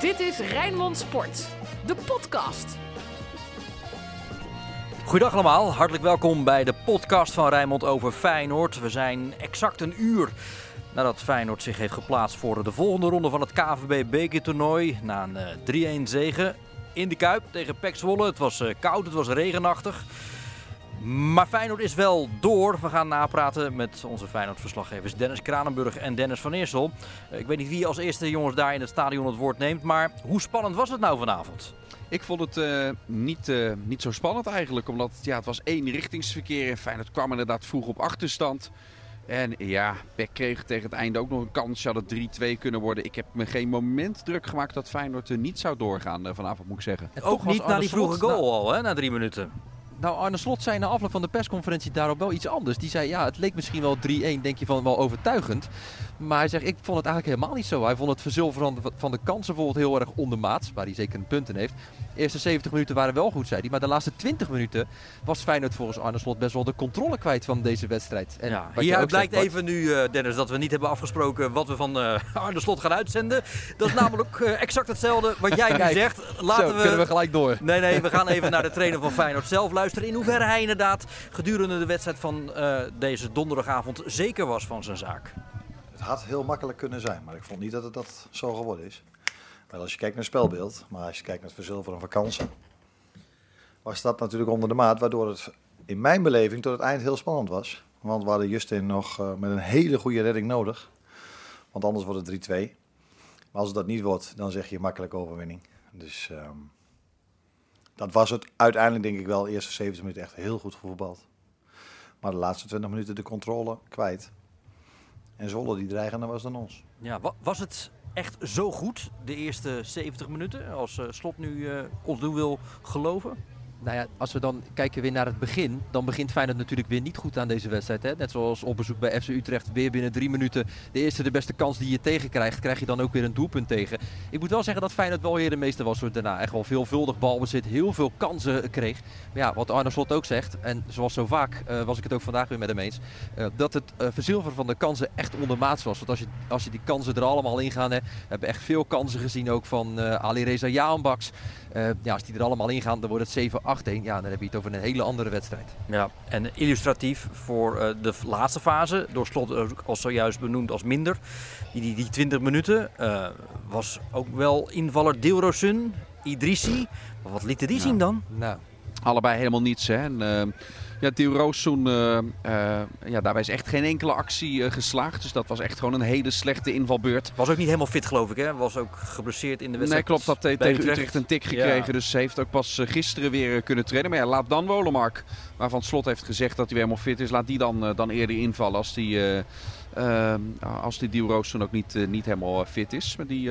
Dit is Rijnmond Sport, de podcast. Goedendag allemaal, hartelijk welkom bij de podcast van Rijnmond over Feyenoord. We zijn exact een uur nadat Feyenoord zich heeft geplaatst voor de volgende ronde van het KVB bekertoernooi. Na een 3-1 zege in de Kuip tegen Pek Zwolle. Het was eh, koud, het was regenachtig. Maar Feyenoord is wel door. We gaan napraten met onze Feyenoord-verslaggevers Dennis Kranenburg en Dennis van Eersel. Eh, Ik weet niet wie als eerste jongens daar in het stadion het woord neemt, maar hoe spannend was het nou vanavond? Ik vond het eh, niet, eh, niet zo spannend eigenlijk. Omdat ja, het was één richtingsverkeer. En Feyenoord kwam inderdaad vroeg op achterstand. En ja, Peck kreeg tegen het einde ook nog een kans. Had het 3-2 kunnen worden. Ik heb me geen moment druk gemaakt dat Feyenoord er niet zou doorgaan vanavond, moet ik zeggen. En Ook niet na die vroege goal al, hè, na drie minuten. Nou, Arne Slot zei na afloop van de persconferentie daarop wel iets anders. Die zei, ja, het leek misschien wel 3-1, denk je van wel overtuigend. Maar hij zegt, ik vond het eigenlijk helemaal niet zo. Hij vond het verzilveren van de, kansen bijvoorbeeld heel erg ondermaats, waar hij zeker een punt in heeft. De eerste 70 minuten waren wel goed, zei hij. Maar de laatste 20 minuten was Feyenoord volgens Arne Slot best wel de controle kwijt van deze wedstrijd. En Ja, hieruit zegt, blijkt even nu, eh, Dennis, dat we niet hebben afgesproken wat we van eh Arne Slot gaan uitzenden. Dat is namelijk eh, exact hetzelfde wat jij nu zegt. Zo, Laten kunnen we gelijk door. Nee, nee, we gaan even naar de trainer van Feyenoord zelf luisteren. In hoeverre hij inderdaad gedurende de wedstrijd van deze donderdagavond zeker was van zijn zaak. Het had heel makkelijk kunnen zijn, maar ik vond niet dat het dat zo geworden is. Wel als je kijkt naar het spelbeeld, maar als je kijkt naar het verzilveren van kansen, was dat natuurlijk onder de maat, waardoor het in mijn beleving tot het eind heel spannend was. Want we hadden Justin nog eh, met een hele goede redding nodig, want anders wordt het 3-2. Maar als dat niet wordt, dan zeg je makkelijk overwinning. Dus ehm, dat was het uiteindelijk denk ik wel, de eerste 70 minuten echt heel goed gevoetbald. Maar de laatste 20 minuten de controle kwijt. En Zwolle die dreigender was dan ons. Ja, wa- was het echt zo goed, de eerste 70 minuten, als eh, Slot nu eh, ons doen wil geloven? Nou ja, als we dan kijken weer naar het begin, dan begint Feyenoord natuurlijk weer niet goed aan deze wedstrijd. Hè? Net zoals op bezoek bij FC Utrecht, weer binnen drie minuten de eerste de beste kans die je tegenkrijgt, krijg je dan ook weer een doelpunt tegen. Ik moet wel zeggen dat Feyenoord wel weer de meester was hoor, daarna. Echt wel veelvuldig balbezit, heel veel kansen kreeg. Maar ja, wat Arne Slot ook zegt, en zoals zo vaak eh, was ik het ook vandaag weer met hem eens, eh, dat het eh, verzilveren van de kansen echt ondermaats was. Want als je, als je die kansen er allemaal in gaan, we hebben echt veel kansen gezien ook van Ali Reza Jaanbaks. Ja, als die er allemaal in gaan, dan wordt het 7-8-1. Ja, dan heb je het over een hele andere wedstrijd. Ja, en illustratief voor eh, de laatste fase, door Slot ook al zojuist benoemd als minder. Die, die, die 20 minuten eh, was ook wel invaller Dilrosun, Idrissi. Maar wat lieten die Ja. zien dan? Nou, Allebei helemaal niets. Hè. En, eh, ja, Theo Roossoen, eh, eh, ja, daarbij is echt geen enkele actie eh, geslaagd. Dus dat was echt gewoon een hele slechte invalbeurt. Was ook niet helemaal fit geloof ik hè, was ook geblesseerd in de Nee, wedstrijd. klopt. Dat tegen Utrecht een tik gekregen. Ja. Dus ze heeft ook pas gisteren weer kunnen trainen. Maar ja, laat dan Wolemark, waarvan Slot heeft gezegd dat hij weer helemaal fit is. Laat die dan, dan eerder invallen als die, eh, als die Roossoen ook niet, niet helemaal fit is. Maar die,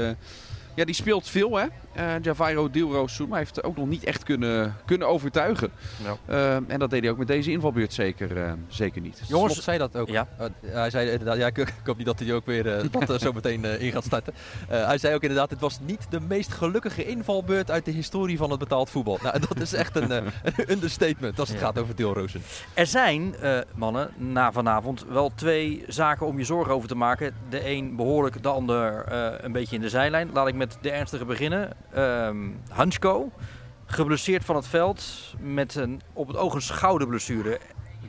ja, die speelt veel hè. Eh Javairo. Maar hij heeft ook nog niet echt kunnen, kunnen overtuigen. Ja. Eh, en dat deed hij ook met deze invalbeurt zeker, eh, zeker niet. Jongens, Slot zei dat ook. Ja. Hij zei inderdaad, ja, ik, ik hoop niet dat hij ook weer dat er zo meteen in gaat starten. Eh, hij zei ook inderdaad, het was niet de meest gelukkige invalbeurt uit de historie van het betaald voetbal. Nou, dat is echt een, een understatement als het Ja. gaat over Deelrozen. Er zijn, eh, mannen, na vanavond wel twee zaken om je zorgen over te maken. De een behoorlijk, de ander eh, een beetje in de zijlijn. Laat ik met de ernstige beginnen. Ehm Hansko, geblesseerd van het veld met een, op het oog een schouderblessure.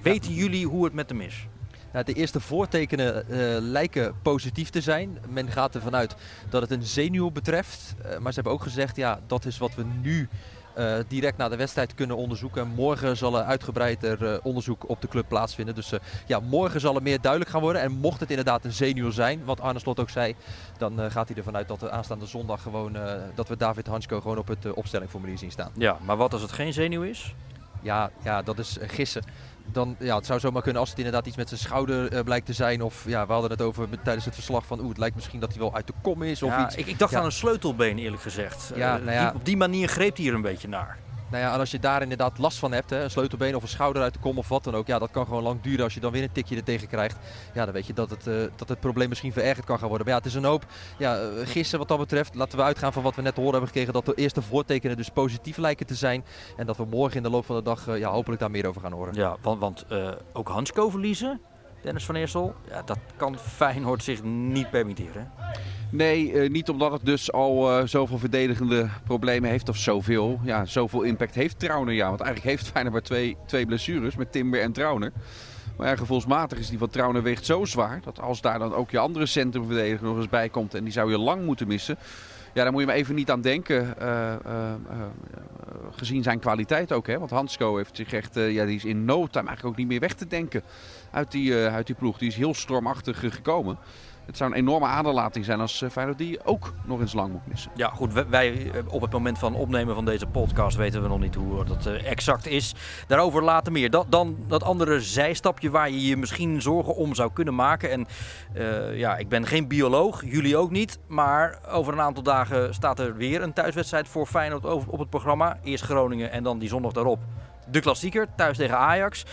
Weten jullie hoe het met hem is? Nou, de eerste voortekenen eh, lijken positief te zijn. Men gaat ervan uit dat het een zenuw betreft. Eh, maar ze hebben ook gezegd, ja, dat is wat we nu eh, direct na de wedstrijd kunnen onderzoeken. Morgen zal er uitgebreider onderzoek op de club plaatsvinden. Dus ja, morgen zal er meer duidelijk gaan worden. En mocht het inderdaad een zenuw zijn, wat Arne Slot ook zei, dan gaat hij ervan uit dat we aanstaande zondag gewoon, dat we David Hansko gewoon op het opstellingformulier zien staan. Ja, maar wat als het geen zenuw is? Ja, ja dat is eh, gissen. Dan, ja, het zou zomaar kunnen als het inderdaad iets met zijn schouder eh, blijkt te zijn. Of ja, we hadden het over met- tijdens het verslag van oeh, het lijkt misschien dat hij wel uit de kom is of Ja, iets. ik, ik dacht Ja. aan een sleutelbeen eerlijk gezegd. Ja, Eh, nou ja. die- op die manier greep hij er een beetje naar. Nou ja, en als je daar inderdaad last van hebt, hè, een sleutelbeen of een schouder uit de kom of wat dan ook. Ja, dat kan gewoon lang duren als je dan weer een tikje er tegen krijgt. Ja, dan weet je dat het, eh, dat het probleem misschien verergerd kan gaan worden. Maar ja, het is een hoop ja, eh, gissen wat dat betreft. Laten we uitgaan van wat we net horen hebben gekregen. Dat de eerste voortekenen dus positief lijken te zijn. En dat we morgen in de loop van de dag eh, ja, hopelijk daar meer over gaan horen. Ja, want, want eh, ook Hansko verliezen, Dennis van Eersel, ja, dat kan Feyenoord zich niet permitteren. Nee, eh, niet omdat het dus al eh, zoveel verdedigende problemen heeft of zoveel. Ja, zoveel impact heeft Trauner. Ja, want eigenlijk heeft Feyenoord maar twee, twee blessures met Timber en Trauner. Maar ja, gevoelsmatig is die van Trauner weegt zo zwaar. Dat als daar dan ook je andere centrumverdediger nog eens bij komt. En die zou je lang moeten missen. Ja, daar moet je me even niet aan denken. eh, gezien zijn kwaliteit ook. Hè? Want Hansco heeft zich echt, eh, ja, die is in no time eigenlijk ook niet meer weg te denken uit die, eh, uit die ploeg. Die is heel stormachtig eh, gekomen. Het zou een enorme aderlating zijn als uh, Feyenoord die ook nog eens lang moet missen. Ja, goed. wij- eh, op het moment van opnemen van deze podcast weten we nog niet hoe dat eh, exact is. Daarover later meer. Dat, dan dat andere zijstapje waar je je misschien zorgen om zou kunnen maken. En eh, ja, ik ben geen bioloog, jullie ook niet. Maar over een aantal dagen staat er weer een thuiswedstrijd voor Feyenoord op het programma. Eerst Groningen en dan die zondag daarop de klassieker thuis tegen Ajax.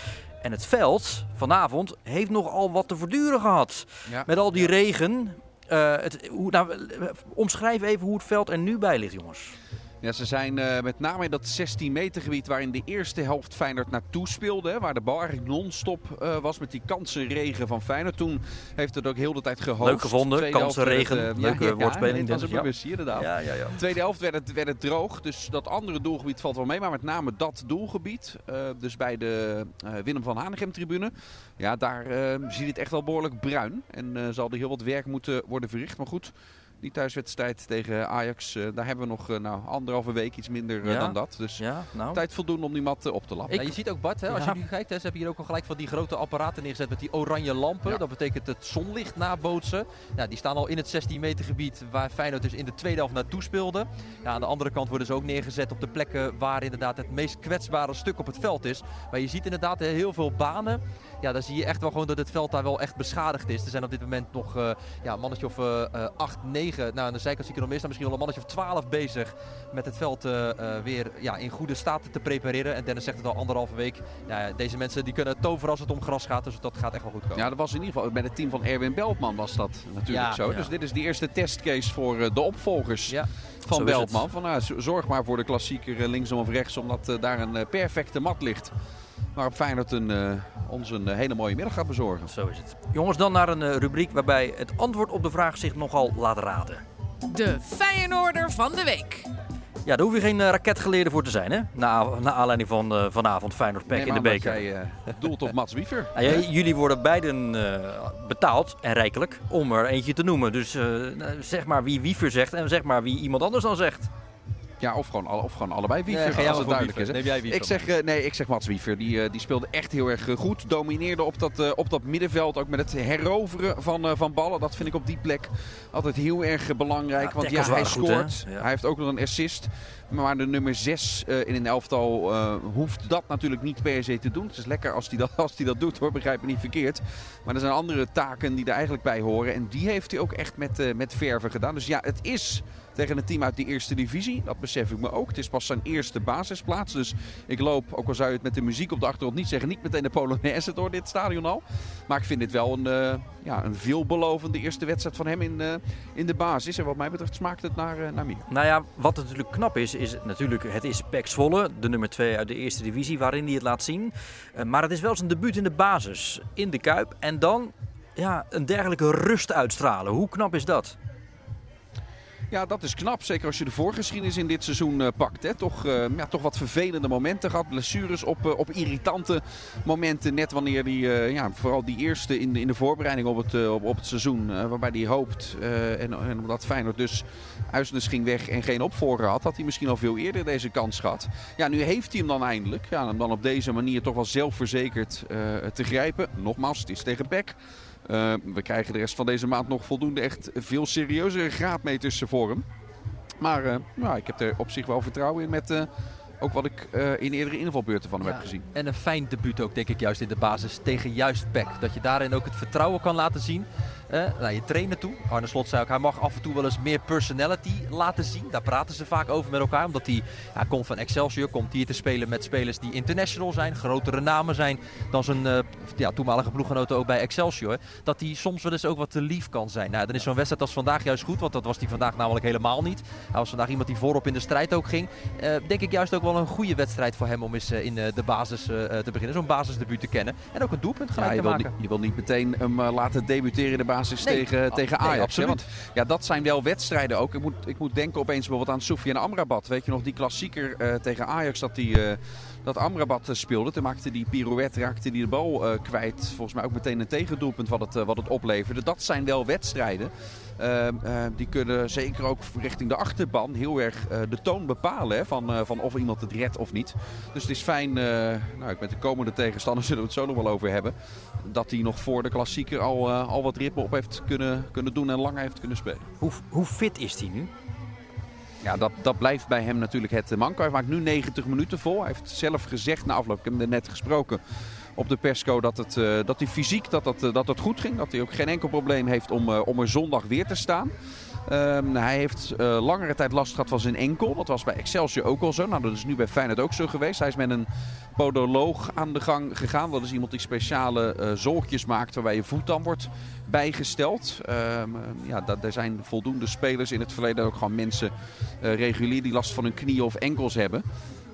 En het veld vanavond heeft nogal wat te verduren gehad. Ja. Met al die regen. Eh, het, hoe, nou, omschrijf even hoe het veld er nu bij ligt, jongens. Ja, ze zijn eh, met name in dat 16 meter gebied waarin de eerste helft Feyenoord naartoe speelde. Hè, waar de bal eigenlijk non-stop eh, was met die kansenregen van Feyenoord. Toen heeft het ook heel de tijd gehoogd. Leuk gevonden, kansenregen. eh, Leuke ja, ja, woordspeling, een ik, ja. inderdaad. Ja, ja, ja. Tweede helft werd het, werd het droog, dus dat andere doelgebied valt wel mee. Maar met name dat doelgebied, dus bij de Willem van Hanegem tribune. Ja, daar ziet het echt wel behoorlijk bruin. En zal er heel wat werk moeten worden verricht. Maar goed, die thuiswedstrijd tegen Ajax, eh, daar hebben we nog eh, nou, anderhalve week, iets minder eh, Ja? dan dat. Dus Ja, nou. tijd voldoende om die mat op te lappen. Ja, je ziet ook Bart, hè, als Ja. je nu kijkt, hè, ze hebben hier ook al gelijk van die grote apparaten neergezet met die oranje lampen. Ja. Dat betekent het zonlicht nabootsen. Ja, die staan al in het 16 meter gebied waar Feyenoord dus in de tweede helft naartoe speelde. Ja, aan de andere kant worden ze ook neergezet op de plekken waar inderdaad het meest kwetsbare stuk op het veld is. Maar je ziet inderdaad heel veel banen. Ja, dan zie je echt wel gewoon dat het veld daar wel echt beschadigd is. Er zijn op dit moment nog eh, ja, een mannetje of eh, eh, 8, 9. Nou, aan de zijkant zie ik er nog meer staan. Misschien wel een mannetje of 12 bezig met het veld eh, eh, weer ja, in goede staat te prepareren. En Dennis zegt het al anderhalve week. Ja, deze mensen die kunnen toveren als het om gras gaat. Dus dat gaat echt wel goed komen. Ja, dat was in ieder geval met het team van Erwin Beltman was dat natuurlijk Ja, zo. ja. Dus dit is de eerste testcase voor eh, de opvolgers Ja. van. Beltman. Van, nou, zorg maar voor de klassieker linksom of rechtsom, omdat daar een perfecte mat ligt. Waarop Feyenoord een, eh, ons een eh, hele mooie middag gaat bezorgen. Zo is het. Jongens, dan naar een eh, rubriek waarbij het antwoord op de vraag zich nogal laat raden. De Feyenoorder van de week. Ja, daar hoef je geen raketgeleerde voor te zijn, hè? Na, na aanleiding van eh, vanavond Feyenoord Pack Neem in de beker. jij eh, doelt op Mats Wiever. Nou ja, jullie worden beiden eh, betaald, en rijkelijk, om er eentje te noemen. Dus zeg maar wie Wiever zegt en zeg maar wie iemand anders dan zegt. Ja, of gewoon, alle- of gewoon allebei Wiever, Nee, als het duidelijk is. hè. Neem jij Wiever Ik zeg, eh, nee, ik zeg Mats Wiever. Die, eh, die speelde echt heel erg eh, goed. Domineerde op dat, op dat middenveld. Ook met het heroveren van, van ballen. Dat vind ik op die plek altijd heel erg belangrijk. Ja, want ja, hij goed, scoort. Ja. Hij heeft ook nog een assist. Maar de nummer 6 in een elftal eh, hoeft dat natuurlijk niet per se te doen. Het is lekker als hij dat, als dat doet hoor, begrijp me niet verkeerd. Maar er zijn andere taken die er eigenlijk bij horen. En die heeft hij ook echt met, eh, met verven gedaan. Dus ja, het is tegen een team uit de eerste divisie. Dat besef ik me ook. Het is pas zijn eerste basisplaats. Dus ik loop, ook al zou je het met de muziek op de achtergrond niet zeggen, niet meteen de Polonaise door dit stadion al. Maar ik vind dit wel een, eh, ja, een veelbelovende eerste wedstrijd van hem in, eh, in de basis. En wat mij betreft smaakt het naar, eh, naar meer. Nou ja, wat natuurlijk knap is, is natuurlijk het is Pek Zwolle, de nummer 2 uit de eerste divisie, waarin hij het laat zien. Eh, maar het is wel zijn debuut in de basis, in de Kuip. En dan ja, een dergelijke rust uitstralen. Hoe knap is dat? Ja, dat is knap. Zeker als je de voorgeschiedenis in dit seizoen eh, pakt. Hè. Toch, eh, ja, toch wat vervelende momenten gehad. Blessures op, eh, op irritante momenten. Net wanneer hij, ja, vooral die eerste in in de voorbereiding op het, op, op het seizoen. waarbij hij hoopt. en, en omdat Feyenoord dus Uisnes ging weg en geen opvolger had. Had hij misschien al veel eerder deze kans gehad. Ja, nu heeft hij hem dan eindelijk. Ja, om dan op deze manier toch wel zelfverzekerd te grijpen. Nogmaals, het is tegen Beck. Uh, we krijgen de rest van deze maand nog voldoende echt veel serieuzere graadmeters voor hem. Maar uh, ja, ik heb er op zich wel vertrouwen in met uh, ook wat ik in eerdere invalbeurten van hem Ja, heb gezien. En een fijn debuut ook, denk ik, juist in de basis tegen juist. Dat je daarin ook het vertrouwen kan laten zien uh, naar je trainer toe. Arne Slot zei ook, hij mag af en toe wel eens meer personality laten zien. Daar praten ze vaak over met elkaar. Omdat hij komt van Excelsior, komt hier te spelen met spelers die international zijn. Grotere namen zijn dan zijn uh, ja, toenmalige ploeggenoten ook bij Excelsior. Dat hij soms wel eens ook wat te lief kan zijn. Nou, dan is zo'n wedstrijd als vandaag juist goed. Want dat was hij vandaag namelijk helemaal niet. Hij was vandaag iemand die voorop in de strijd ook ging. Uh, denk ik juist ook wel een goede wedstrijd voor hem om eens in de basis te beginnen. Zo'n basisdebuut te kennen. En ook een doelpunt gelijk ja, te wil maken. Niet, je wil niet meteen hem laten debuteren in de basis basis Nee, tegen, tegen Ajax. Want ja, dat zijn wel wedstrijden ook. Ik moet, ik moet denken opeens bijvoorbeeld aan Sofia en Amrabat. Weet je nog, die klassieker eh, tegen Ajax dat die... eh, dat Amrabat eh, speelde. Toen maakte die pirouette, raakte die de bal eh, kwijt. Volgens mij ook meteen een tegendoelpunt wat het, eh, wat het opleverde. Dat zijn wel wedstrijden. Ehm, eh, die kunnen zeker ook richting de achterban heel erg de toon bepalen. Hè, van, van of iemand het redt of niet. Dus het is fijn, nou, met de komende tegenstander zullen we het zo nog wel over hebben. Dat hij nog voor de klassieker al, al wat ritme op heeft kunnen, kunnen doen en langer heeft kunnen spelen. Hoe, hoe fit is hij nu? Ja, dat, dat blijft bij hem natuurlijk het eh, manko. Hij maakt nu 90 minuten vol. Hij heeft zelf gezegd na afloop, ik heb hem net gesproken op de persco, dat, het, eh, dat hij fysiek dat dat, eh, dat het goed ging. Dat hij ook geen enkel probleem heeft om, om er zondag weer te staan. Ehm, hij heeft eh, langere tijd last gehad van zijn enkel. Dat was bij Excelsior ook al zo. Nou, dat is nu bij Feyenoord ook zo geweest. Hij is met een podoloog aan de gang gegaan. Dat is iemand die speciale eh zolkjes maakt waarbij je voet dan wordt bijgesteld. Ehm, eh, ja, dat, er zijn voldoende spelers in het verleden ook gewoon mensen eh, regulier die last van hun knieën of enkels hebben.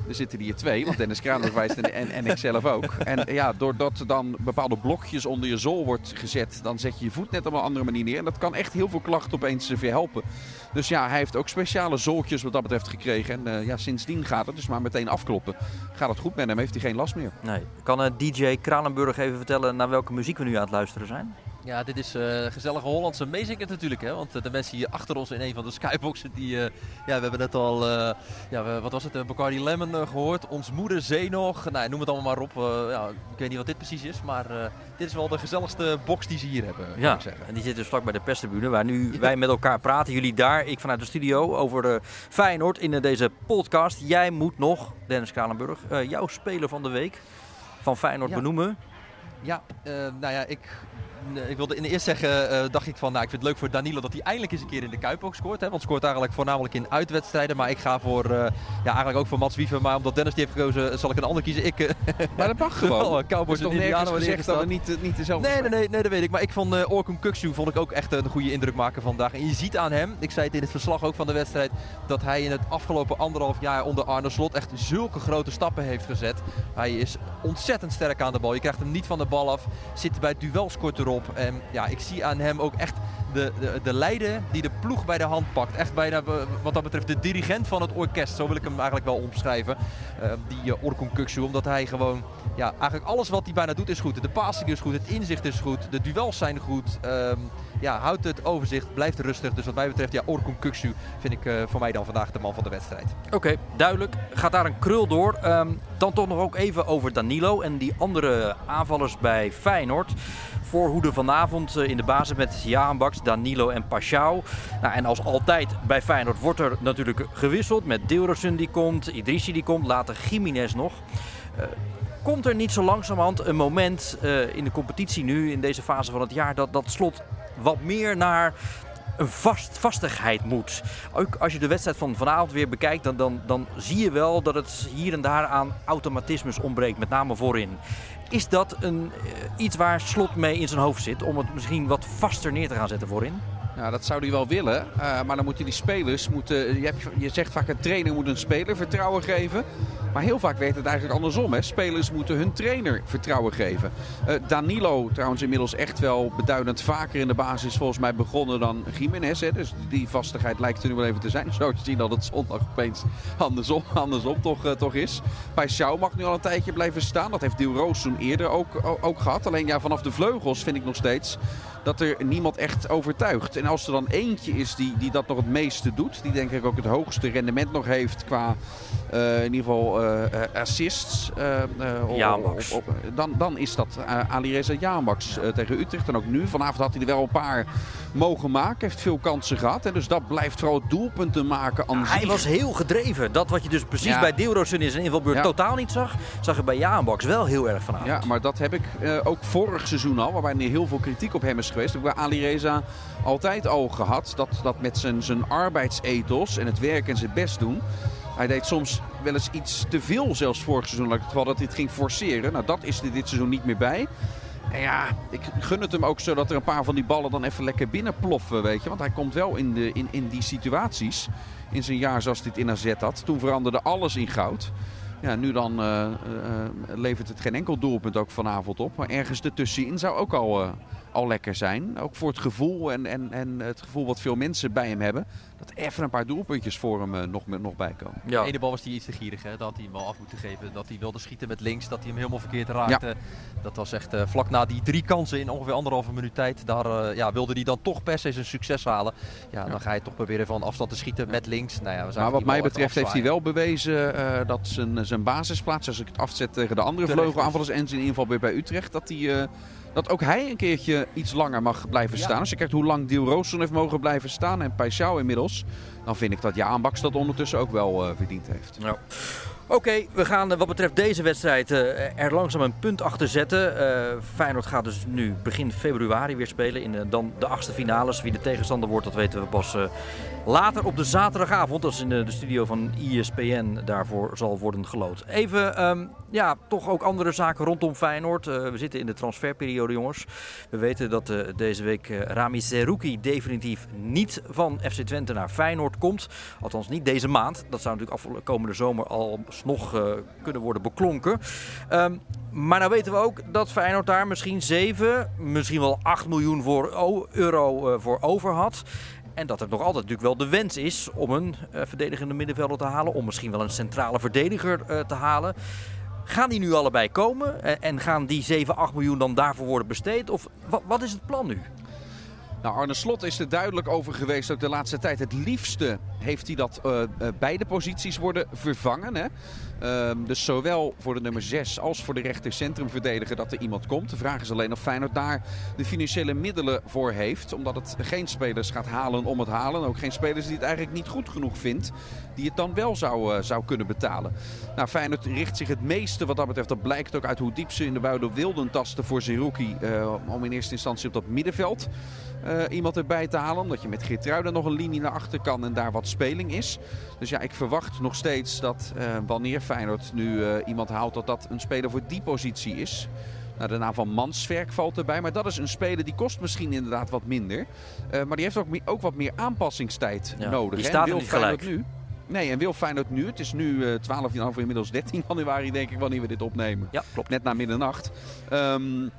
Er zitten hier twee, want Dennis Kranenburg wijst en, en, ik zelf ook. En ja, doordat dan bepaalde blokjes onder je zool wordt gezet, dan zet je je voet net op een andere manier neer. En dat kan echt heel veel klachten opeens verhelpen. Dus ja, hij heeft ook speciale zooltjes wat dat betreft gekregen. En eh, ja, sindsdien gaat het dus maar meteen afkloppen. Gaat het goed met hem, heeft hij geen last meer. Nee. Kan eh, DJ Kranenburg even vertellen naar welke muziek we nu aan het luisteren zijn? Ja, dit is eh, gezellige Hollandse meezingen natuurlijk. Hè? Want eh, de mensen hier achter ons in een van de skyboxen, die, eh, ja, we hebben net al, ja, we- wat was het, uh, Bacardi Lemon eh, gehoord. Ons moeder zee nog. Nou, noem het allemaal maar op. Ja, ik weet niet wat dit precies is, maar dit is wel de gezelligste box die ze hier hebben, Ja, ik zeggen. en die zit dus vlak bij de perstribune, waar nu wij met elkaar praten. Jullie daar, ik vanuit de studio over eh, Feyenoord in deze podcast. Jij moet nog, Dennis Kranenburg, eh, jouw speler van de week van Feyenoord Ja. benoemen. Ja, nou ja, ik, ik wilde in de eerst zeggen, eh, dacht ik van, nou, ik vind het leuk voor Danilo dat hij eindelijk eens een keer in de Kuip ook scoort. Hè, want scoort eigenlijk voornamelijk in uitwedstrijden. Maar ik ga voor, eh, ja, eigenlijk ook voor Mats Wiever. Maar omdat Dennis die heeft gekozen, zal ik een ander kiezen. Ik, eh, Maar dat mag gewoon. Er Cowboys en wanneer gezegd dat het niet, niet dezelfde Nee, nee, nee, nee, dat weet ik. Maar ik vond uh, Orkun Kuksu vond ik ook echt een goede indruk maken vandaag. En je ziet aan hem, ik zei het in het verslag ook van de wedstrijd, dat hij in het afgelopen anderhalf jaar onder Arne Slot echt zulke grote stappen heeft gezet. Hij is ontzettend sterk aan de bal. Je krijgt hem niet van de bal af, zit bij duels kort erop. En ja, ik zie aan hem ook echt de, de, de leider die de ploeg bij de hand pakt. Echt bijna, eh, wat dat betreft, de dirigent van het orkest. Zo wil ik hem eigenlijk wel omschrijven. Eh, die uh, Orkun omdat hij gewoon ja, eigenlijk alles wat hij bijna doet is goed. De passing is goed, het inzicht is goed, de duels zijn goed. Ehm, ja, houdt het overzicht, blijft rustig. Dus wat mij betreft, ja, Orkun Kuksu vind ik voor mij dan vandaag de man van de wedstrijd. Oké, duidelijk. Gaat daar een krul door. Ehm, dan toch nog ook even over Danilo en die andere aanvallers bij Feyenoord. Voorhoede vanavond eh, in de basis met Jaanbaks, Danilo en Pashao. Nou, en als altijd bij Feyenoord wordt er natuurlijk gewisseld met Deelrosun die komt, Idrissi die komt, later Jiménez nog. Eh, komt er niet zo langzamerhand een moment eh, in de competitie nu, in deze fase van het jaar, dat dat slot wat meer naar een vast, vastigheid moet. Ook als je de wedstrijd van vanavond weer bekijkt, dan, dan, dan zie je wel dat het hier en daar aan automatismes ontbreekt, met name voorin. Is dat een, eh, iets waar Slot mee in zijn hoofd zit, om het misschien wat vaster neer te gaan zetten voorin? Ja, dat zou hij wel willen. Uh, maar dan moeten die spelers. Moeten, je, hebt, je zegt vaak een trainer moet een speler vertrouwen geven. Maar heel vaak werkt het eigenlijk andersom. Hè. Spelers moeten hun trainer vertrouwen geven. Uh, Danilo trouwens inmiddels echt wel beduidend vaker in de basis volgens mij begonnen dan Jiménez. Hè. Dus die vastigheid lijkt er nu wel even te zijn. Zo te zien dat het zondag opeens andersom, andersom toch, uh, toch is. Bij Schau mag nu al een tijdje blijven staan. Dat heeft Dil Roos toen eerder ook, ook gehad. Alleen ja, vanaf de vleugels vind ik nog steeds dat er niemand echt overtuigt. En als er dan eentje is die, die dat nog het meeste doet, die denk ik ook het hoogste rendement nog heeft qua uh, in ieder geval uh, assists, uh, dan, dan is dat Alireza Jaanbaks tegen Utrecht. En ook nu, vanavond had hij er wel een paar mogen maken, heeft veel kansen gehad. En dus dat blijft vooral doelpunten maken Hij was heel gedreven. Dat wat je dus precies Ja. bij Deelrosun in zijn invalbeurt Ja. totaal niet zag, zag je bij Jaanbaks wel heel erg vanavond. Ja, maar dat heb ik eh, ook vorig seizoen al, waarbij er heel veel kritiek op hem is geweest. Heb bij Ali Reza altijd al gehad. Dat, dat met zijn, zijn arbeidsethos en het werk en zijn best doen. Hij deed soms wel eens iets te veel, zelfs vorig seizoen. Dat het geval dat hij het ging forceren. Nou, dat is er dit seizoen niet meer bij. En ja, ik gun het hem ook zo dat er een paar van die ballen dan even lekker binnenploffen, weet je. Want hij komt wel in, de, in, in die situaties. In zijn jaar zoals het in AZ had. Toen veranderde alles in goud. Ja, nu dan uh, uh, levert het geen enkel doelpunt ook vanavond op. Maar ergens ertussenin zou ook al, al lekker zijn. Ook voor het gevoel en, en, en het gevoel wat veel mensen bij hem hebben. Dat even een paar doelpuntjes voor hem uh, nog, nog bij komen. Ja. De ene bal was hij iets te gierig. Hè? Dat had hij hem wel af moeten geven. Dat hij wilde schieten met links. Dat hij hem helemaal verkeerd raakte. Ja. Dat was echt uh, vlak na die drie kansen in ongeveer anderhalve minuut tijd. Daar uh, ja, wilde hij dan toch per se zijn succes halen. Ja, dan ga je toch proberen van afstand te schieten met links. Nou ja, we maar wat mij betreft heeft hij wel bewezen dat zijn, zijn basisplaats, als ik het afzet tegen de andere vleugelaanvallers en zijn inval weer bij Utrecht, dat hij dat ook hij een keertje iets langer mag blijven staan. Als je kijkt hoe lang Diel Rooster heeft mogen blijven staan en Paixão inmiddels, dan vind ik dat Jaan Baks dat ondertussen ook wel uh, verdiend heeft. Ja. Oké, we gaan eh, wat betreft deze wedstrijd uh, er langzaam een punt achter zetten. Uh, Feyenoord gaat dus nu begin februari weer spelen in dan de achtste finales. Wie de tegenstander wordt, dat weten we pas later op de zaterdagavond. Als in de, studio van ESPN daarvoor zal worden gelood. Even, um, ja, toch ook andere zaken rondom Feyenoord. we zitten in de transferperiode, jongens. We weten dat deze week Rami Zerouki definitief niet van FC Twente naar Feyenoord komt. Althans niet deze maand. Dat zou natuurlijk afkomende zomer al nog uh, kunnen worden beklonken. Um, maar nou weten we ook dat Feyenoord daar misschien 7, misschien wel 8 miljoen voor euro uh, voor over had. En dat het nog altijd natuurlijk wel de wens is om een uh, verdedigende middenvelder te halen. Om misschien wel een centrale verdediger te halen. Gaan die nu allebei komen? en gaan die 7, 8 miljoen dan daarvoor worden besteed? Of wat is het plan nu? Nou, Arne Slot is er duidelijk over geweest ook de laatste tijd. Het liefste heeft hij dat uh, beide posities worden vervangen. Hè? Um, dus zowel voor de nummer 6 als voor de rechter centrumverdediger dat er iemand komt. De vraag is alleen of Feyenoord daar de financiële middelen voor heeft. Omdat het geen spelers gaat halen om het halen. Ook geen spelers die het eigenlijk niet goed genoeg vindt. Die het dan wel zou, uh, zou kunnen betalen. Nou, Feyenoord richt zich het meeste wat dat betreft. Dat blijkt ook uit hoe diep ze in de buidel wilden tasten voor Zerouki. Uh, om in eerste instantie op dat middenveld uh, iemand erbij te halen. Omdat je met Geertruiden nog een linie naar achter kan en daar wat speling is. Dus ja, ik verwacht nog steeds dat wanneer nu uh, iemand haalt, dat dat een speler voor die positie is. Nou, de naam van Mansverk valt erbij. Maar dat is een speler die kost misschien inderdaad wat minder. maar die heeft ook, ook wat meer aanpassingstijd ja, nodig. Die staat wil niet gelijk. nu. Nee, en wil Feyenoord nu, het is nu uh, 12 januari, inmiddels 13 januari denk ik wanneer we dit opnemen. Ja, klopt. Net na middernacht. Um,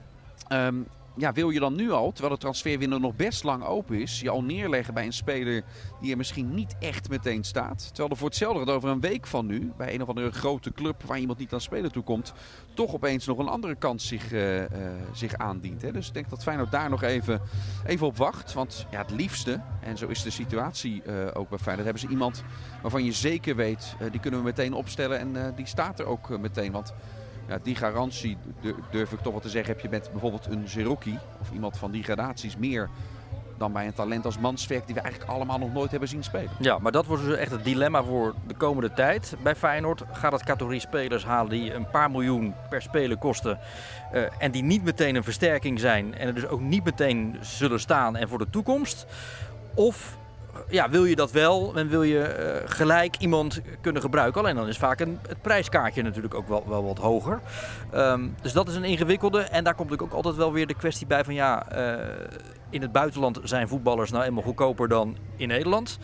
um, ja, wil je dan nu al, terwijl de transferwindow nog best lang open is, je al neerleggen bij een speler die er misschien niet echt meteen staat. Terwijl er voor hetzelfde over een week van nu, bij een of andere grote club waar iemand niet aan spelen toe komt, toch opeens nog een andere kans zich, uh, uh, zich aandient. Hè? Dus ik denk dat Feyenoord daar nog even, even op wacht. Want ja, het liefste, en zo is de situatie uh, ook bij Feyenoord, hebben ze iemand waarvan je zeker weet, die kunnen we meteen opstellen en die staat er ook meteen. Want ja, die garantie, durf ik toch wel te zeggen, heb je met bijvoorbeeld een Zerouki of iemand van die gradaties meer dan bij een talent als Mansverk die we eigenlijk allemaal nog nooit hebben zien spelen. Ja, maar dat wordt dus echt het dilemma voor de komende tijd bij Feyenoord. Gaat het categorie spelers halen die een paar miljoen per speler kosten uh, en die niet meteen een versterking zijn en er dus ook niet meteen zullen staan en voor de toekomst? Of ja, wil je dat wel en wil je uh, gelijk iemand kunnen gebruiken. Alleen dan is vaak een, het prijskaartje natuurlijk ook wel, wel wat hoger. Um, dus dat is een ingewikkelde. En daar komt natuurlijk ook altijd wel weer de kwestie bij van ja, uh, in het buitenland zijn voetballers nou eenmaal goedkoper dan in Nederland.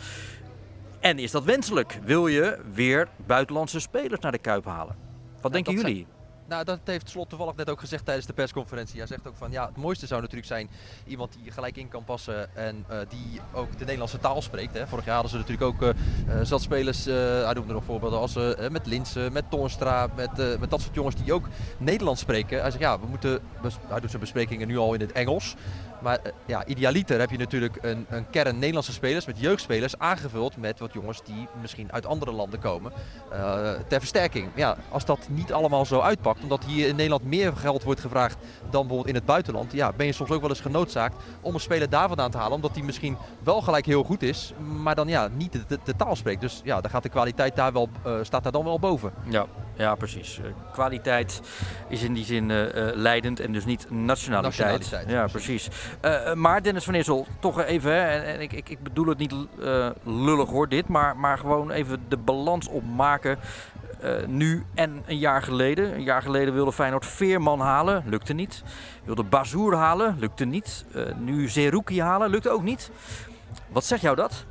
En is dat wenselijk? Wil je weer buitenlandse spelers naar de Kuip halen? Wat ja, denken jullie? Zijn... Nou, dat heeft Slot toevallig net ook gezegd tijdens de persconferentie. Hij zegt ook van ja, het mooiste zou natuurlijk zijn iemand die gelijk in kan passen en uh, die ook de Nederlandse taal spreekt. Hè. Vorig jaar hadden ze natuurlijk ook uh, zat spelers, uh, hij noemde nog voorbeelden als met Linsen, met Toornstra, met, met dat soort jongens die ook Nederlands spreken. Hij zegt ja, we moeten, hij doet zijn besprekingen nu al in het Engels. Maar ja, idealiter heb je natuurlijk een, een, kern Nederlandse spelers met jeugdspelers aangevuld met wat jongens die misschien uit andere landen komen uh, ter versterking. Ja, als dat niet allemaal zo uitpakt, omdat hier in Nederland meer geld wordt gevraagd dan bijvoorbeeld in het buitenland, ja, ben je soms ook wel eens genoodzaakt om een speler daar vandaan te halen, omdat die misschien wel gelijk heel goed is, maar dan ja, niet de, de, de taal spreekt. Dus ja, dan gaat de kwaliteit daar wel, uh, staat daar dan wel boven. Ja, ja precies. Uh, kwaliteit is in die zin leidend en dus niet nationaliteit. nationaliteit ja, precies. Uh, maar Dennis van Issel, toch even, hè, en ik, ik, ik bedoel het niet uh, lullig hoor dit, maar, maar gewoon even de balans opmaken. Nu en een jaar geleden. Een jaar geleden wilde Feyenoord Veerman halen, lukte niet. Wilde Bazoer halen, lukte niet. nu Zerouki halen, lukte ook niet. Wat zegt jou dat?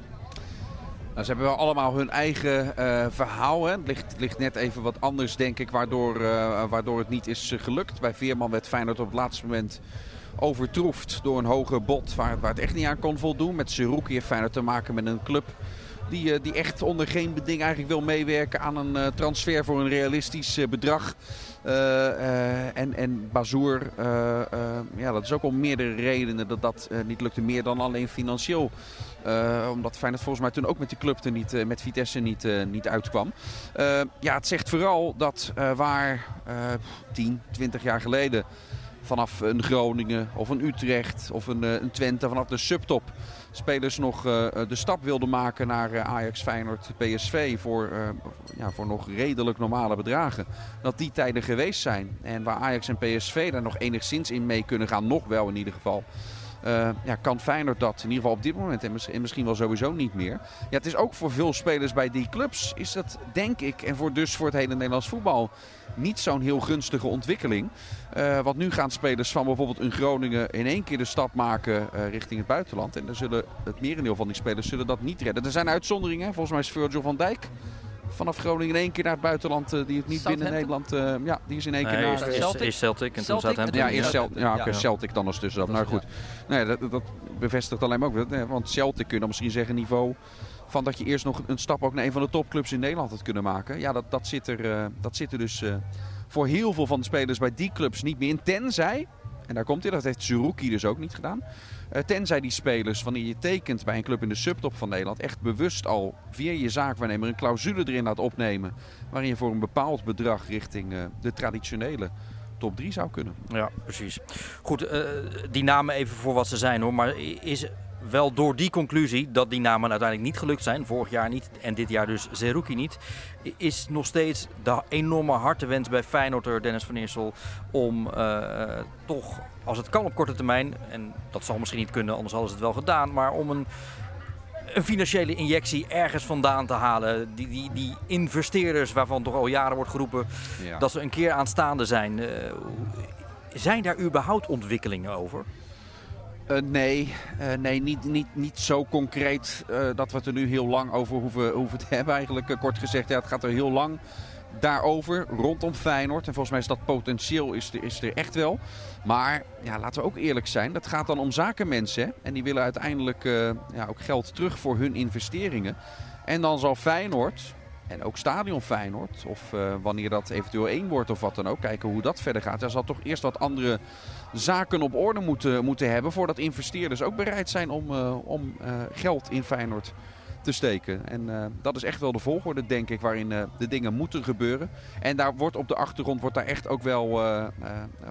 Nou, ze hebben wel allemaal hun eigen verhaal. Hè. Het ligt, ligt, net even wat anders, denk ik, waardoor, waardoor het niet is gelukt. Bij Veerman werd Feyenoord op het laatste moment overtroefd door een hoger bod waar, waar het echt niet aan kon voldoen. Met Seruki heeft Feyenoord te maken met een club die, eh, die echt onder geen beding eigenlijk wil meewerken aan een eh, transfer voor een realistisch eh, bedrag. en, en Bazoer, ja, dat is ook om meerdere redenen dat dat niet lukte. Meer dan alleen financieel. omdat Feyenoord volgens mij toen ook met die club er niet, met Vitesse niet, niet uitkwam. ja, het zegt vooral dat waar 10, 20 jaar geleden vanaf een Groningen of een Utrecht of een, een Twente, vanaf de subtop spelers nog uh, de stap wilden maken naar Ajax, Feyenoord, PSV voor, ja, voor nog redelijk normale bedragen. Dat die tijden geweest zijn. En waar Ajax en PSV daar nog enigszins in mee kunnen gaan, nog wel in ieder geval. Uh, ja, kan Feyenoord dat in ieder geval op dit moment en misschien wel sowieso niet meer. Ja, het is ook voor veel spelers bij die clubs is dat denk ik en voor dus voor het hele Nederlands voetbal niet zo'n heel gunstige ontwikkeling. Uh, want nu gaan spelers van bijvoorbeeld een Groningen in één keer de stap maken uh, richting het buitenland. En dan zullen het merendeel van die spelers zullen dat niet redden. Er zijn uitzonderingen. Volgens mij is Virgil van Dijk vanaf Groningen in één keer naar het buitenland. Uh, die het niet binnen Nederland. Uh, ja, die is in één keer naar is, Celtic. Is Celtic en toen Celtic? Ja, eerst Celtic, ja, okay, Celtic dan als tussenstap. Nou goed, nee, dat, dat, bevestigt alleen maar ook. Want Celtic kun je dan misschien zeggen niveau van dat je eerst nog een stap ook naar een van de topclubs in Nederland had kunnen maken. Ja, dat, dat, zit, er, uh, dat zit er dus voor heel veel van de spelers bij die clubs niet meer in. Tenzij, en daar komt hij, dat heeft Suruki dus ook niet gedaan. Uh, tenzij die spelers, wanneer je tekent bij een club in de subtop van Nederland, echt bewust al via je zaakwaarnemer een clausule erin laat opnemen. Waarin je voor een bepaald bedrag richting uh, de traditionele top 3 zou kunnen. Ja, precies. Goed, uh, die namen even voor wat ze zijn hoor. Maar is wel door die conclusie dat die namen uiteindelijk niet gelukt zijn, vorig jaar niet en dit jaar dus Zerouki niet, is nog steeds de enorme hartewens bij Feyenoord, Dennis van Eersel, om uh, toch, als het kan op korte termijn, en dat zal misschien niet kunnen, anders hadden ze het wel gedaan, maar om een, een financiële injectie ergens vandaan te halen. Die, die, die investeerders waarvan toch al jaren wordt geroepen ja. dat ze een keer aanstaande zijn. Uh, zijn daar überhaupt ontwikkelingen over? Uh, nee, uh, nee niet, niet, niet zo concreet uh, dat we het er nu heel lang over hoeven, hoeven te hebben. Eigenlijk kort gezegd, ja, het gaat er heel lang daarover rondom Feyenoord. En volgens mij is dat potentieel is er, is er echt wel. Maar ja, laten we ook eerlijk zijn, dat gaat dan om zakenmensen. En die willen uiteindelijk ja, ook geld terug voor hun investeringen. En dan zal Feyenoord, en ook Stadion Feyenoord, of uh, wanneer dat eventueel één wordt of wat dan ook, kijken hoe dat verder gaat. Er zal toch eerst wat andere zaken op orde moeten, moeten hebben voordat investeerders ook bereid zijn om, uh, om uh, geld in Feyenoord te steken. En dat is echt wel de volgorde, denk ik, waarin de dingen moeten gebeuren. En daar wordt op de achtergrond wordt daar echt ook wel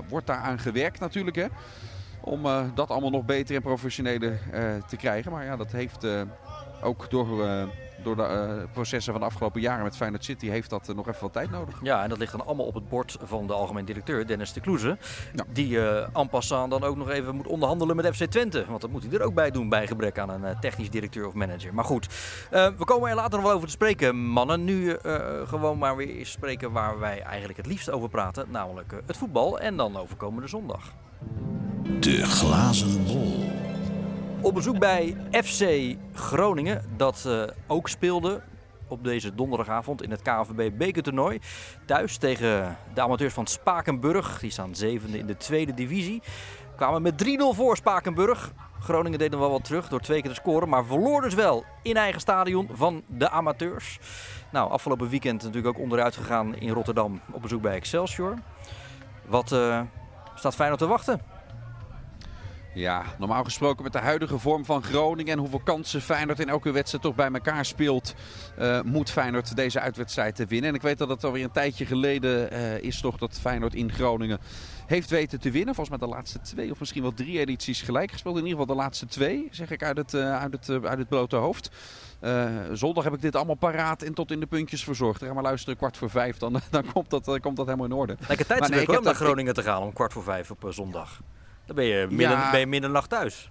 wordt daar aan gewerkt natuurlijk. Hè? Om dat allemaal nog beter en professioneler te krijgen. Maar ja, dat heeft ook door door de uh, processen van de afgelopen jaren met Feyenoord City heeft dat uh, nog even wat tijd nodig. Ja, en dat ligt dan allemaal op het bord van de algemeen directeur Dennis de Kloeze. Ja. Die uh, en passant dan ook nog even moet onderhandelen met FC Twente. Want dat moet hij er ook bij doen bij gebrek aan een technisch directeur of manager. Maar goed, we komen er later nog wel over te spreken, mannen. Nu gewoon maar weer eens spreken waar wij eigenlijk het liefst over praten. Namelijk het voetbal en dan over komende zondag. De glazen bol. Op bezoek bij FC Groningen, dat uh, ook speelde op deze donderdagavond in het KNVB bekertoernooi. Thuis tegen de amateurs van Spakenburg. Die staan zevende in de tweede divisie. Kwamen met 3-0 voor Spakenburg. Groningen deed nog wel wat terug door twee keer te scoren. Maar verloor dus wel in eigen stadion van de amateurs. Nou, afgelopen weekend natuurlijk ook onderuit gegaan in Rotterdam op bezoek bij Excelsior. Wat uh, staat Feyenoord te wachten? Ja, normaal gesproken met de huidige vorm van Groningen en hoeveel kansen Feyenoord in elke wedstrijd toch bij elkaar speelt, uh, moet Feyenoord deze uitwedstrijd winnen. En ik weet dat het alweer een tijdje geleden uh, is toch dat Feyenoord in Groningen heeft weten te winnen. Volgens mij de laatste twee of misschien wel drie edities gelijk gespeeld. In ieder geval de laatste twee, zeg ik uit het, uh, uit het, uit het blote hoofd. Uh, zondag heb ik dit allemaal paraat en tot in de puntjes verzorgd. Ga maar luisteren, kwart voor vijf, dan, dan komt, dat, dan komt dat helemaal in orde. Lekker tijdsdruk nee, om naar Groningen te gaan om kwart voor vijf op zondag. Dan ben je midden, ja. ben je middernacht thuis.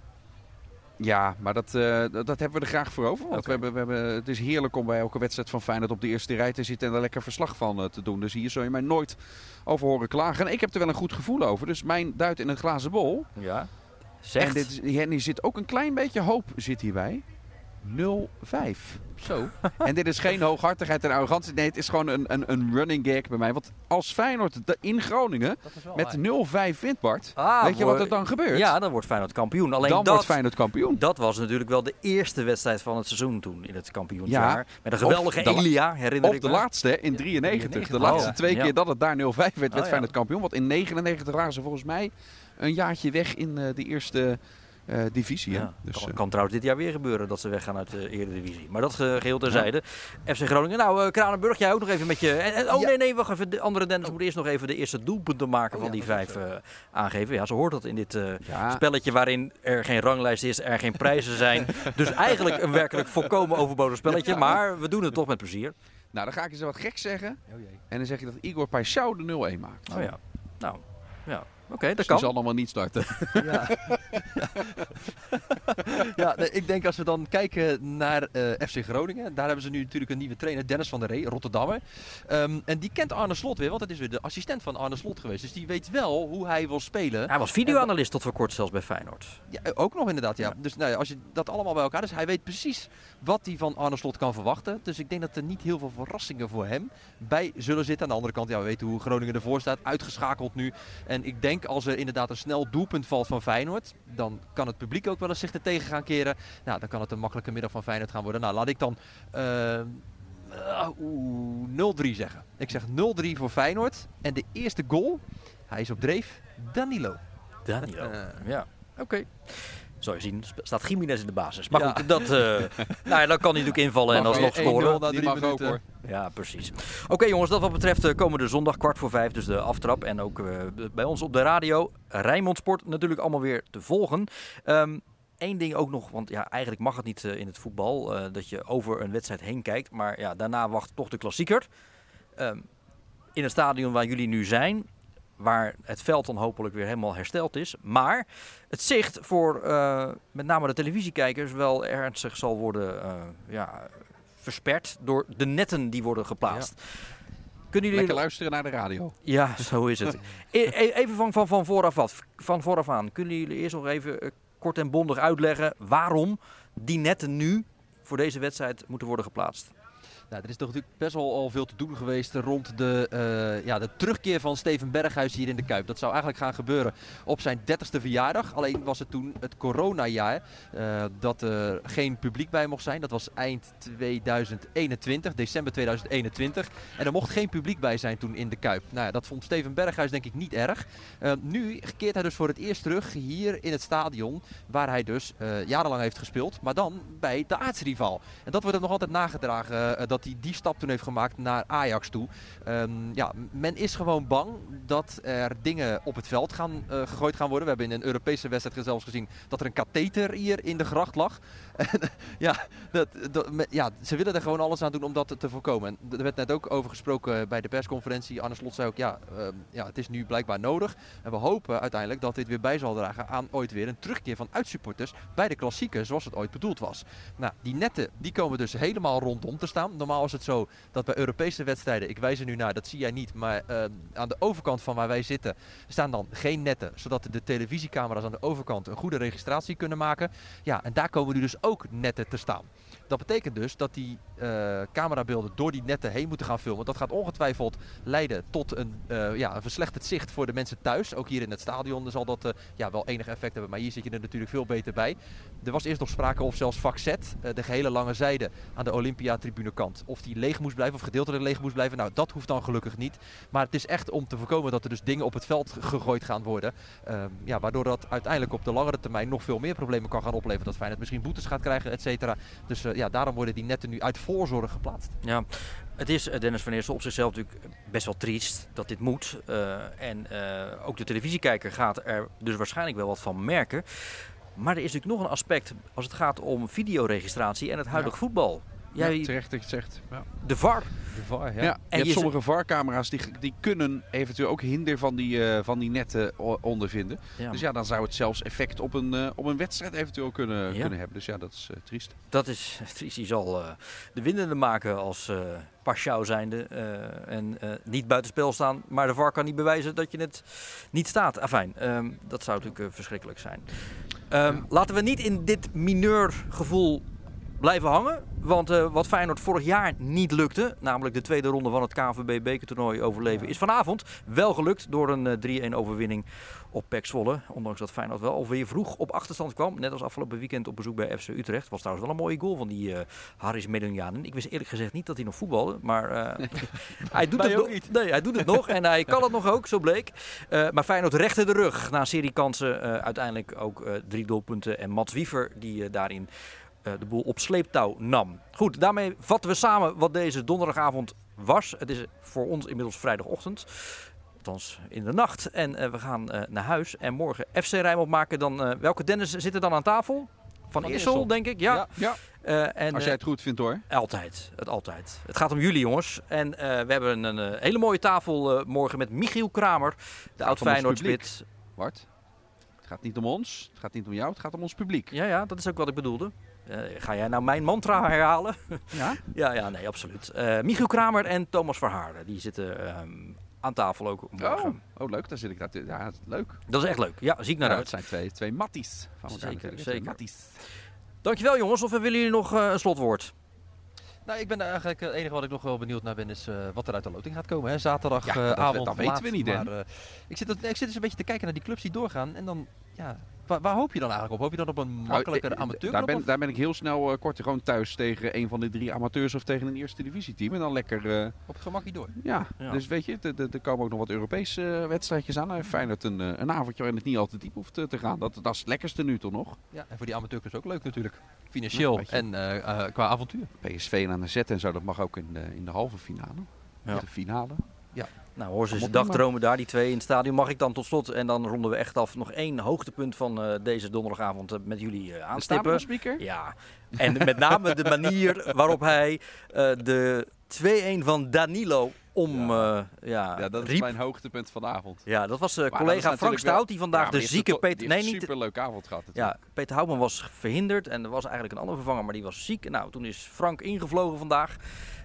Ja, maar dat, uh, dat, dat, hebben we er graag voor over. Want okay. we hebben, we hebben, het is heerlijk om bij elke wedstrijd van Feyenoord op de eerste rij te zitten en er lekker verslag van uh, te doen. Dus hier zul je mij nooit over horen klagen. En ik heb er wel een goed gevoel over. Dus mijn duit in een glazen bol. Ja. Zegt. En dit, hier zit ook een klein beetje hoop zit hierbij. 0-5. Zo. En dit is geen hooghartigheid en arrogantie. Nee, het is gewoon een, een, een running gag bij mij. Want als Feyenoord de- in Groningen met 0-5 wint, Bart. Ah, weet je wat er dan gebeurt? Ja, dan wordt Feyenoord kampioen. Alleen dan dat, wordt Feyenoord kampioen. dat was natuurlijk wel de eerste wedstrijd van het seizoen toen in het kampioensjaar. Met een geweldige de Elia, herinner Of ik de me. laatste hè, in 93. 93. De laatste Oh, twee ja. keer dat het daar 0-5 werd, werd Oh, ja. Feyenoord kampioen. Want in 99 waren ze volgens mij een jaartje weg in eh, de eerste eh, divisie. Ja, Dus, kan, eh, kan trouwens dit jaar weer gebeuren dat ze weggaan uit de Eredivisie. Maar dat eh, geheel terzijde. FC Groningen. Nou, Kranenburg, jij ook nog even met je... en- en- oh Ja. nee, nee, wacht even. De andere Dennis moet eerst nog even de eerste doelpunten maken Oh, van die vijf aangeven. Ja, zo hoort dat in dit spelletje waarin er geen ranglijst is, er geen prijzen zijn. dus eigenlijk een werkelijk volkomen overbodig spelletje. Maar we doen het toch met plezier. nou, dan ga ik eens wat gek zeggen. Oh. En dan zeg je dat Igor Paixão de 0-1 maakt. Oh ja. Nou, ja. Oké, dat die kan. zal nog wel niet starten. Ja, ja nee, ik denk als we dan kijken naar eh, FC Groningen. Daar hebben ze nu natuurlijk een nieuwe trainer, Dennis van der Ree, Rotterdammer. Ehm, en die kent Arne Slot weer, want het is weer de assistent van Arne Slot geweest. Dus die weet wel hoe hij wil spelen. Hij was videoanalist tot voor kort zelfs bij Feyenoord. Ja, eh, ook nog inderdaad, ja. Dus nou ja, als je dat allemaal bij elkaar... Dus hij weet precies wat hij van Arne Slot kan verwachten. Dus ik denk dat er niet heel veel verrassingen voor hem bij zullen zitten. Aan de andere kant, ja, we weten hoe Groningen ervoor staat. Uitgeschakeld nu. En ik denk als er inderdaad een snel doelpunt valt van Feyenoord... dan kan het publiek ook wel eens zich er tegen gaan keren. Nou, dan kan het een makkelijke middag van Feyenoord gaan worden. Nou, laat ik dan... eh, eh, oeh, 0-3 zeggen. Ik zeg 0-3 voor Feyenoord. En de eerste goal, hij is op dreef, Danilo. Danilo. Eh. ja, oké. Zal je zien, staat Jiménez in de basis. Maar Ja. goed, dat, eh, nou ja, dan kan hij natuurlijk invallen en Mag alsnog weer scoren. 1-0 na Die drie mag ook, minuten. hoor. Ja, precies. Oké jongens, dat wat betreft eh, komende zondag kwart voor vijf, dus de aftrap. En ook eh, bij ons op de radio, Rijnmond Sport, natuurlijk allemaal weer te volgen. Eén ding ook nog, want ja, eigenlijk mag het niet in het voetbal, eh, dat je over een wedstrijd heen kijkt. Maar ja, daarna wacht toch de klassieker. Ehm, in het stadion waar jullie nu zijn, waar het veld dan hopelijk weer helemaal hersteld is. Maar het zicht voor eh, met name de televisiekijkers wel ernstig zal worden eh, ja, versperd door de netten die worden geplaatst. Kunnen jullie Lekker luisteren naar de radio. ja, zo is het. E- e- even van, van, van, vooraf af, van vooraf aan. Kunnen jullie eerst nog even eh, kort en bondig uitleggen waarom die netten nu voor deze wedstrijd moeten worden geplaatst? Nou, er is toch natuurlijk best wel al veel te doen geweest rond de, eh, ja, de terugkeer van Steven Berghuis hier in de Kuip. Dat zou eigenlijk gaan gebeuren op zijn 30ste verjaardag. Alleen was het toen het coronajaar eh, dat er geen publiek bij mocht zijn. Dat was eind 2021, december 2021. En er mocht geen publiek bij zijn toen in de Kuip. Nou ja, dat vond Steven Berghuis denk ik niet erg. Eh, nu keert hij dus voor het eerst terug hier in het stadion waar hij dus jarenlang heeft gespeeld. Maar dan bij de aartsrivaal. En dat wordt hem nog altijd nagedragen dat hij die stap toen heeft gemaakt naar Ajax toe. Ehm, ja, men is gewoon bang dat er dingen op het veld gaan, eh, gegooid gaan worden. We hebben in een Europese wedstrijd zelfs gezien dat er een katheter hier in de gracht lag. Ja, dat, ja, ze willen er gewoon alles aan doen om dat te, voorkomen. En er werd net ook over gesproken bij de persconferentie. Arne Slot zei ook, ja, ehm, ja, het is nu blijkbaar nodig. En we hopen uiteindelijk dat dit weer bij zal dragen aan ooit weer een terugkeer van uitsupporters bij de klassieker zoals het ooit bedoeld was. Nou, die netten die komen dus helemaal rondom te staan. Normaal is het zo dat bij Europese wedstrijden, ik wijs er nu naar, dat zie jij niet, maar eh, aan de overkant van waar wij zitten staan dan geen netten, zodat de televisiecamera's aan de overkant een goede registratie kunnen maken. Ja, en daar komen nu dus ook netten te staan. Dat betekent dus dat die eh, camerabeelden door die netten heen moeten gaan filmen. Dat gaat ongetwijfeld leiden tot een, eh, ja, een verslechterd zicht voor de mensen thuis. Ook hier in het stadion zal dat eh, ja, wel enig effect hebben, maar hier zit je er natuurlijk veel beter bij. Er was eerst nog sprake of zelfs vak de gehele lange zijde aan de Olympia-tribune kant. Of die leeg moest blijven of gedeeltelijk leeg moest blijven. Nou, dat hoeft dan gelukkig niet. Maar het is echt om te voorkomen dat er dus dingen op het veld ge- gegooid gaan worden. Ehm, ja, waardoor dat uiteindelijk op de langere termijn nog veel meer problemen kan gaan opleveren. Dat Feyenoord misschien boetes gaat krijgen, et cetera. Dus eh, ja, daarom worden die netten nu uit voorzorg geplaatst. Ja, het is eh, Dennis van Eersel op zichzelf natuurlijk best wel triest dat dit moet. Eh, en ook de televisiekijker gaat er dus waarschijnlijk wel wat van merken. Maar er is natuurlijk nog een aspect als het gaat om videoregistratie en het huidige voetbal. Jij, Ja, terecht dat je het zegt. Ja. de VAR. De VAR, Ja, je En hebt je sommige VAR-camera's die, die kunnen eventueel ook hinder van die, eh, van die netten ondervinden. Ja, Dus ja, dan zou het zelfs effect op een, eh, op een wedstrijd eventueel kunnen, Ja. kunnen hebben. Dus ja, dat is eh, triest. Dat is triest. Die zal eh, de winnende maken als eh Paschou zijnde. eh, en eh, niet buitenspel staan. Maar de VAR kan niet bewijzen dat je het niet staat. Afijn, ehm, dat zou natuurlijk verschrikkelijk zijn. Ehm, Ja. Laten we niet in dit mineur gevoel blijven hangen. Want eh, wat Feyenoord vorig jaar niet lukte, namelijk de tweede ronde van het KNVB bekertoernooi overleven, is vanavond wel gelukt door een eh, 3-1 overwinning op PEC Zwolle. Ondanks dat Feyenoord wel alweer vroeg op achterstand kwam. Net als afgelopen weekend op bezoek bij FC Utrecht. Was trouwens wel een mooie goal van die eh Haris Medunjanen. Ik wist eerlijk gezegd niet dat hij nog voetbalde. Maar hij, doet het nog- nee, hij doet het nog en hij kan het nog ook, zo bleek. Maar Feyenoord rechte de rug na een serie kansen. uiteindelijk ook drie doelpunten. En Mats Wiever die daarin de boel op sleeptouw nam. Goed, daarmee vatten we samen wat deze donderdagavond was. Het is voor ons inmiddels vrijdagochtend. Althans in de nacht. En eh, we gaan eh, naar huis. En morgen FC Rijnmond maken dan... eh, welke Dennis zit er dan aan tafel? Van, Van Eersel. denk ik. Ja. Ja. Ja, Eh, en, als eh, jij het goed vindt hoor. altijd, het altijd. Het gaat om jullie jongens. En eh, we hebben een eh, hele mooie tafel eh, morgen met Michiel Kramer, de oud om ons Feyenoord publiek. spits. Bart, het gaat niet om ons, het gaat niet om jou, het gaat om ons publiek. Ja, ja, dat is ook wat ik bedoelde. Eh, ga jij nou mijn mantra herhalen? Ja? ja, ja, nee, absoluut. Eh, Michiel Kramer en Thomas Verhaarden, die zitten ehm, aan tafel ook morgen. Oh, oh, leuk, daar zit ik. daar- Ja, leuk. Dat is echt leuk. Ja, zie ik naar Ja, uit. het zijn twee, twee matties. Van elkaar Zeker, zeker. Twee matties. Dankjewel jongens, of willen jullie nog eh, een slotwoord? Nou, ik ben eigenlijk het enige wat ik nog wel benieuwd naar ben is eh, wat er uit de loting gaat komen. Hè? Ja, Zaterdagavond. dat- dat weten we niet? Maar, ik, zit, ik zit dus een beetje te kijken naar die clubs die doorgaan. En dan, ja, waar, waar hoop je dan eigenlijk op? Hoop je dan op een makkelijker Nou, eh, amateurclub? Daar ben, daar ben ik heel snel uh, kort gewoon thuis tegen een van de drie amateurs of tegen een eerste divisieteam. En dan lekker, eh, Op het gemakje door. ja. Ja. Dus weet je, er- komen ook nog wat Europese eh, wedstrijdjes aan. Uh, Feyenoord een, eh, een avondje waarin het niet altijd diep hoeft eh, te gaan. Dat, dat is het lekkerste nu toch nog. Ja, en voor die amateurclubs ook leuk natuurlijk. Financieel weet je. en eh, eh, qua avontuur. PSV en aan de zet en zo, dat mag ook in de, in de halve finale. Ja. De finale. Nou, hoor ze dagdromen daar, die twee in het stadion. Mag ik dan tot slot, en dan ronden we echt af, nog één hoogtepunt van eh, deze donderdagavond eh, met jullie eh, De aanstippen. speaker. Ja, en met name de manier waarop hij eh, de 2-1 van Danilo om ja. ja, Ja, dat is riep. mijn hoogtepunt van de avond. Ja, dat was eh, Maar collega dat Frank Stout, die vandaag Ja, de zieke Peter... Nee, niet... avond gehad. natuurlijk. Ja, Peter Houtman was verhinderd en er was eigenlijk een andere vervanger, maar die was ziek. Nou, toen is Frank ingevlogen vandaag.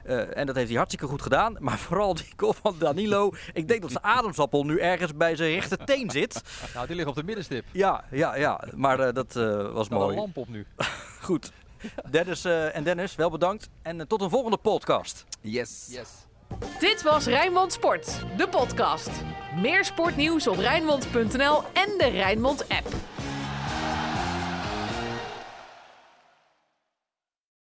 Eh, en dat heeft hij hartstikke goed gedaan. Maar vooral die goal van Danilo. Ik denk dat zijn ademsappel nu ergens bij zijn rechterteen zit. Nou, die ligt op de middenstip. Ja, ja, ja. Maar eh, dat eh, was Er staat een mooi. lamp op nu. Goed. Dennis eh, en Dennis, wel bedankt. En tot een volgende podcast. Yes. Yes. Dit was Rijnmond Sport, de podcast. Meer sportnieuws op Rijnmond.nl en de Rijnmond app.